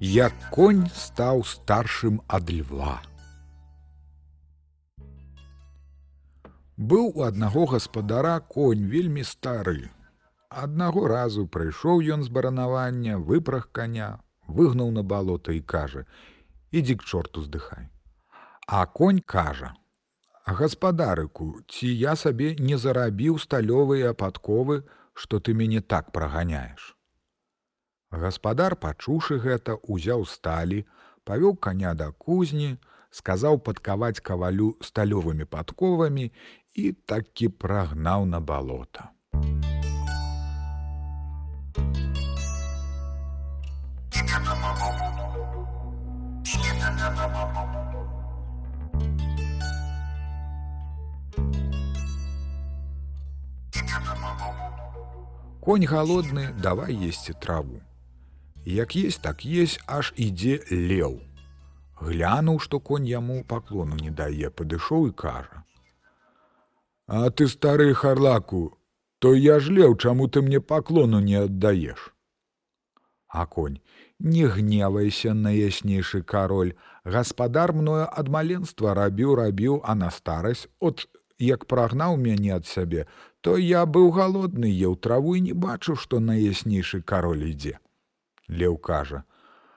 Як конь стаў старшым ад льва. Быў у аднаго гаспадара конь вельмі стары. Аднаго разу прыйшоў ён з баранавання, выпраг коня, выгнаў на балота і кажа: « Ідзі к чорту здыхай. А конь кажа: « Гаспадарыку, ці я сабе не зарабіў сталёвыя падковы, што ты мяне так праганяеш. Гаспадар, пачушы гэта, узяў сталі, павёў коня да кузні, сказаў падкаваць кавалю сталёвымі падковамі і такі прагнаў на балота. Конь галодны, давай есці траву. Як есть, так есть, аж ідзе леў. Глянуў, што конь яму паклону не дае, падышоў і кажа: « А ты стары харлаку, то я ж леў, чаму ты мне паклону не аддаеш. А конь, не гневайся на яснейшы кароль, гаспадар мною ад маленства рабіў рабіў, а на старасць от як прагнаў мяне ад сябе, то я быў галодны, еў траву і не бачу, што найяснейшы кароль ідзе. Леў кажа: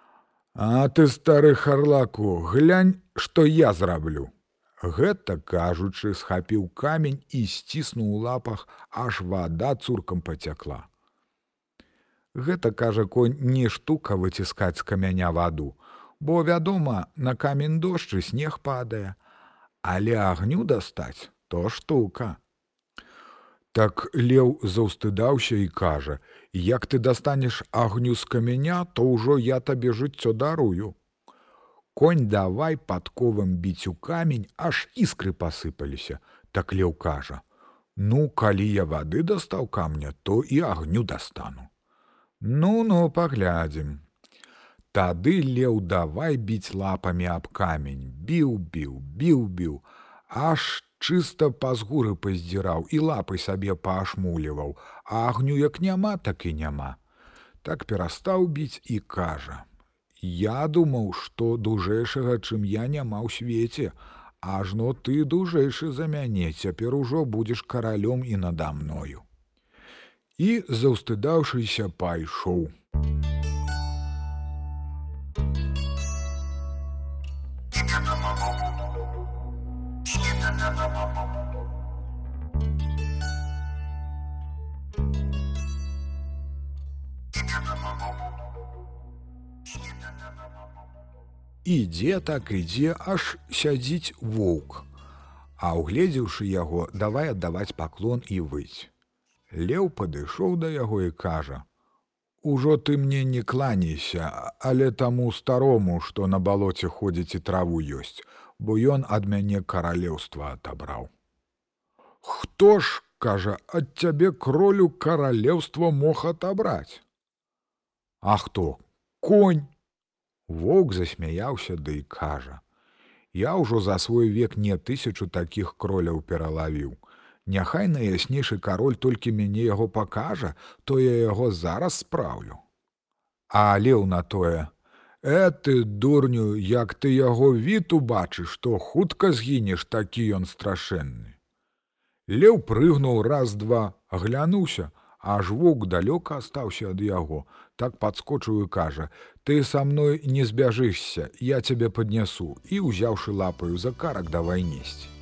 « А ты стары харлаку, глянь, што я зраблю. Гэта кажучы, схапіў камень і сціснуў у лапах, аж вада цуркам пацякла. Гэта кажа конь не штука выціскаць з камяня ваду, бо, вядома, на камень дождж і снег падае, але агню дастаць то штука. Так леў заўстыдаўся і кажа: « Як ты дастанеш агню з каменя, то ўжо я табе жыццё дарую. Конь давай падковым біць у камень, аж іскры пасыпаліся, так леў кажа: « Ну, калі я вады дастаў камня, то і агню дастану. Ну ну паглядзім. Тады леў давай біць лапамі аб камень, біў біў, біў біў, аж чыста пазгуры паздзіраў і лапы сабе паашмуліваў, а агню як няма, так і няма. Так перастаў біць і кажа: « Я думаў, што дужэйшага, чым я няма ў свеце, ажно ты дужэйшы за мяне, цяпер ужо будзеш каралём і нада мною. І заўстыдаўшыся пайшоў. Ідзе так ідзе, аж сядзіць воўк. А угледзеўшы яго, давай аддаваць паклон і выць. Леў падышоў да яго і кажа: « Ужо ты мне не кланяйся, але таму старому, што на балоце ходзіць і траву ёсць, бо ён ад мяне каралеўства атабраў. Хто ж, кажа, ад цябе кролю каралеўства мог атабраць. А хто? Конь, Воўк засмяяўся ды да і кажа: « Я ўжо за свой век не тысячу такіх кроляў пералавіў. Няхай наяснейшы кароль толькі мяне яго пакажа, то я яго зараз спраўлю. А леў на тое: Э ты дурню, як ты яго від убачыш, то хутка згінеш такі ён страшэнны. Леў прыгнуў раз-два, аглянуўся, аж воўк далёка астаўся ад яго, так падскочыў і кажа: « Ты са мной не збяжышся, я цябе паднясу і ўзяўшы лапаю за карак давай несці.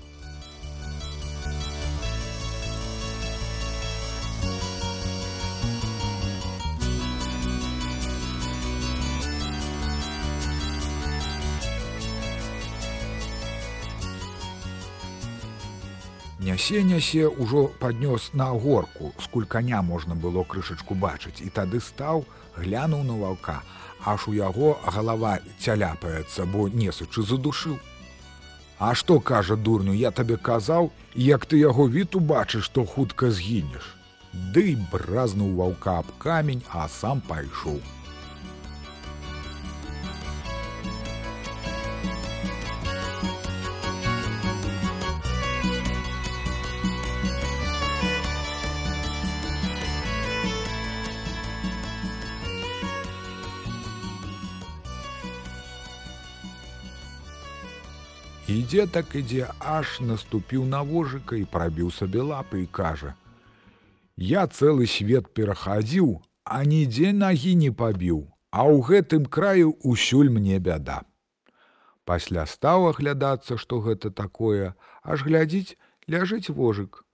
Нясе нясе ўжо паднёс на горку, скуль каня можна было крышачку бачыць, і тады стаў, глянуў на ваўка, аж у яго галава цяляпаецца, бо несучы задушыў. А што кажа дурню, я табе казаў, як ты яго від убачыш, то хутка згінеш. Ды бразнуў ваўка аб камень, а сам пайшоў. Ідзе так ідзе, аж наступіў на вожыка і прабіў сабе лапы і кажа: « Я цэлы свет перахадзіў, а нідзе нагі не пабіў, а ў гэтым краю ўсюль мне бяда. Пасля стаў аглядацца, што гэта такое, аж глядзіць, ляжыць вожык.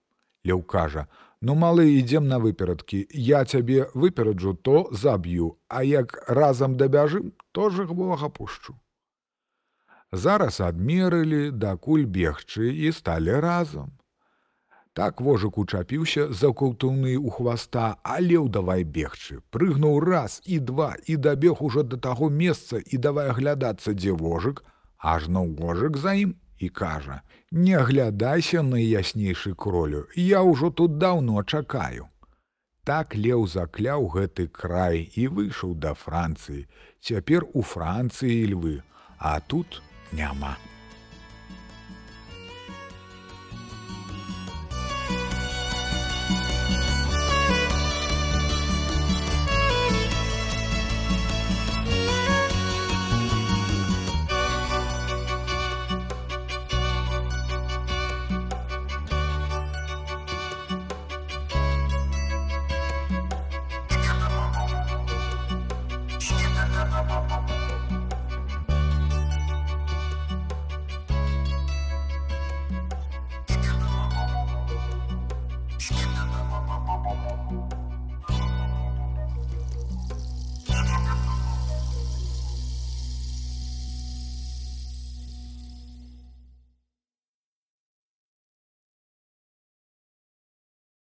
Леў кажа: « Ну малы ідзем на выперадкі, я цябе выпераджу, то заб'ю, а як разам дабяжым, то жыхвога пушчу. Зараз адмерылі, дакуль бегчы і сталі разам. Так вожык учапіўся за культуны ў хваста, а леў давай бегчы, прыгнуў раз і два і дабег ужо да таго месца і давай аглядацца, дзе вожык, ажно вожык за ім і кажа: « Не аглядайся на яснейшы кролю, я ўжо тут даўно чакаю. Так леў закляў гэты край і выйшаў да Францыі. Цяпер у Францыі львы, а тут няма.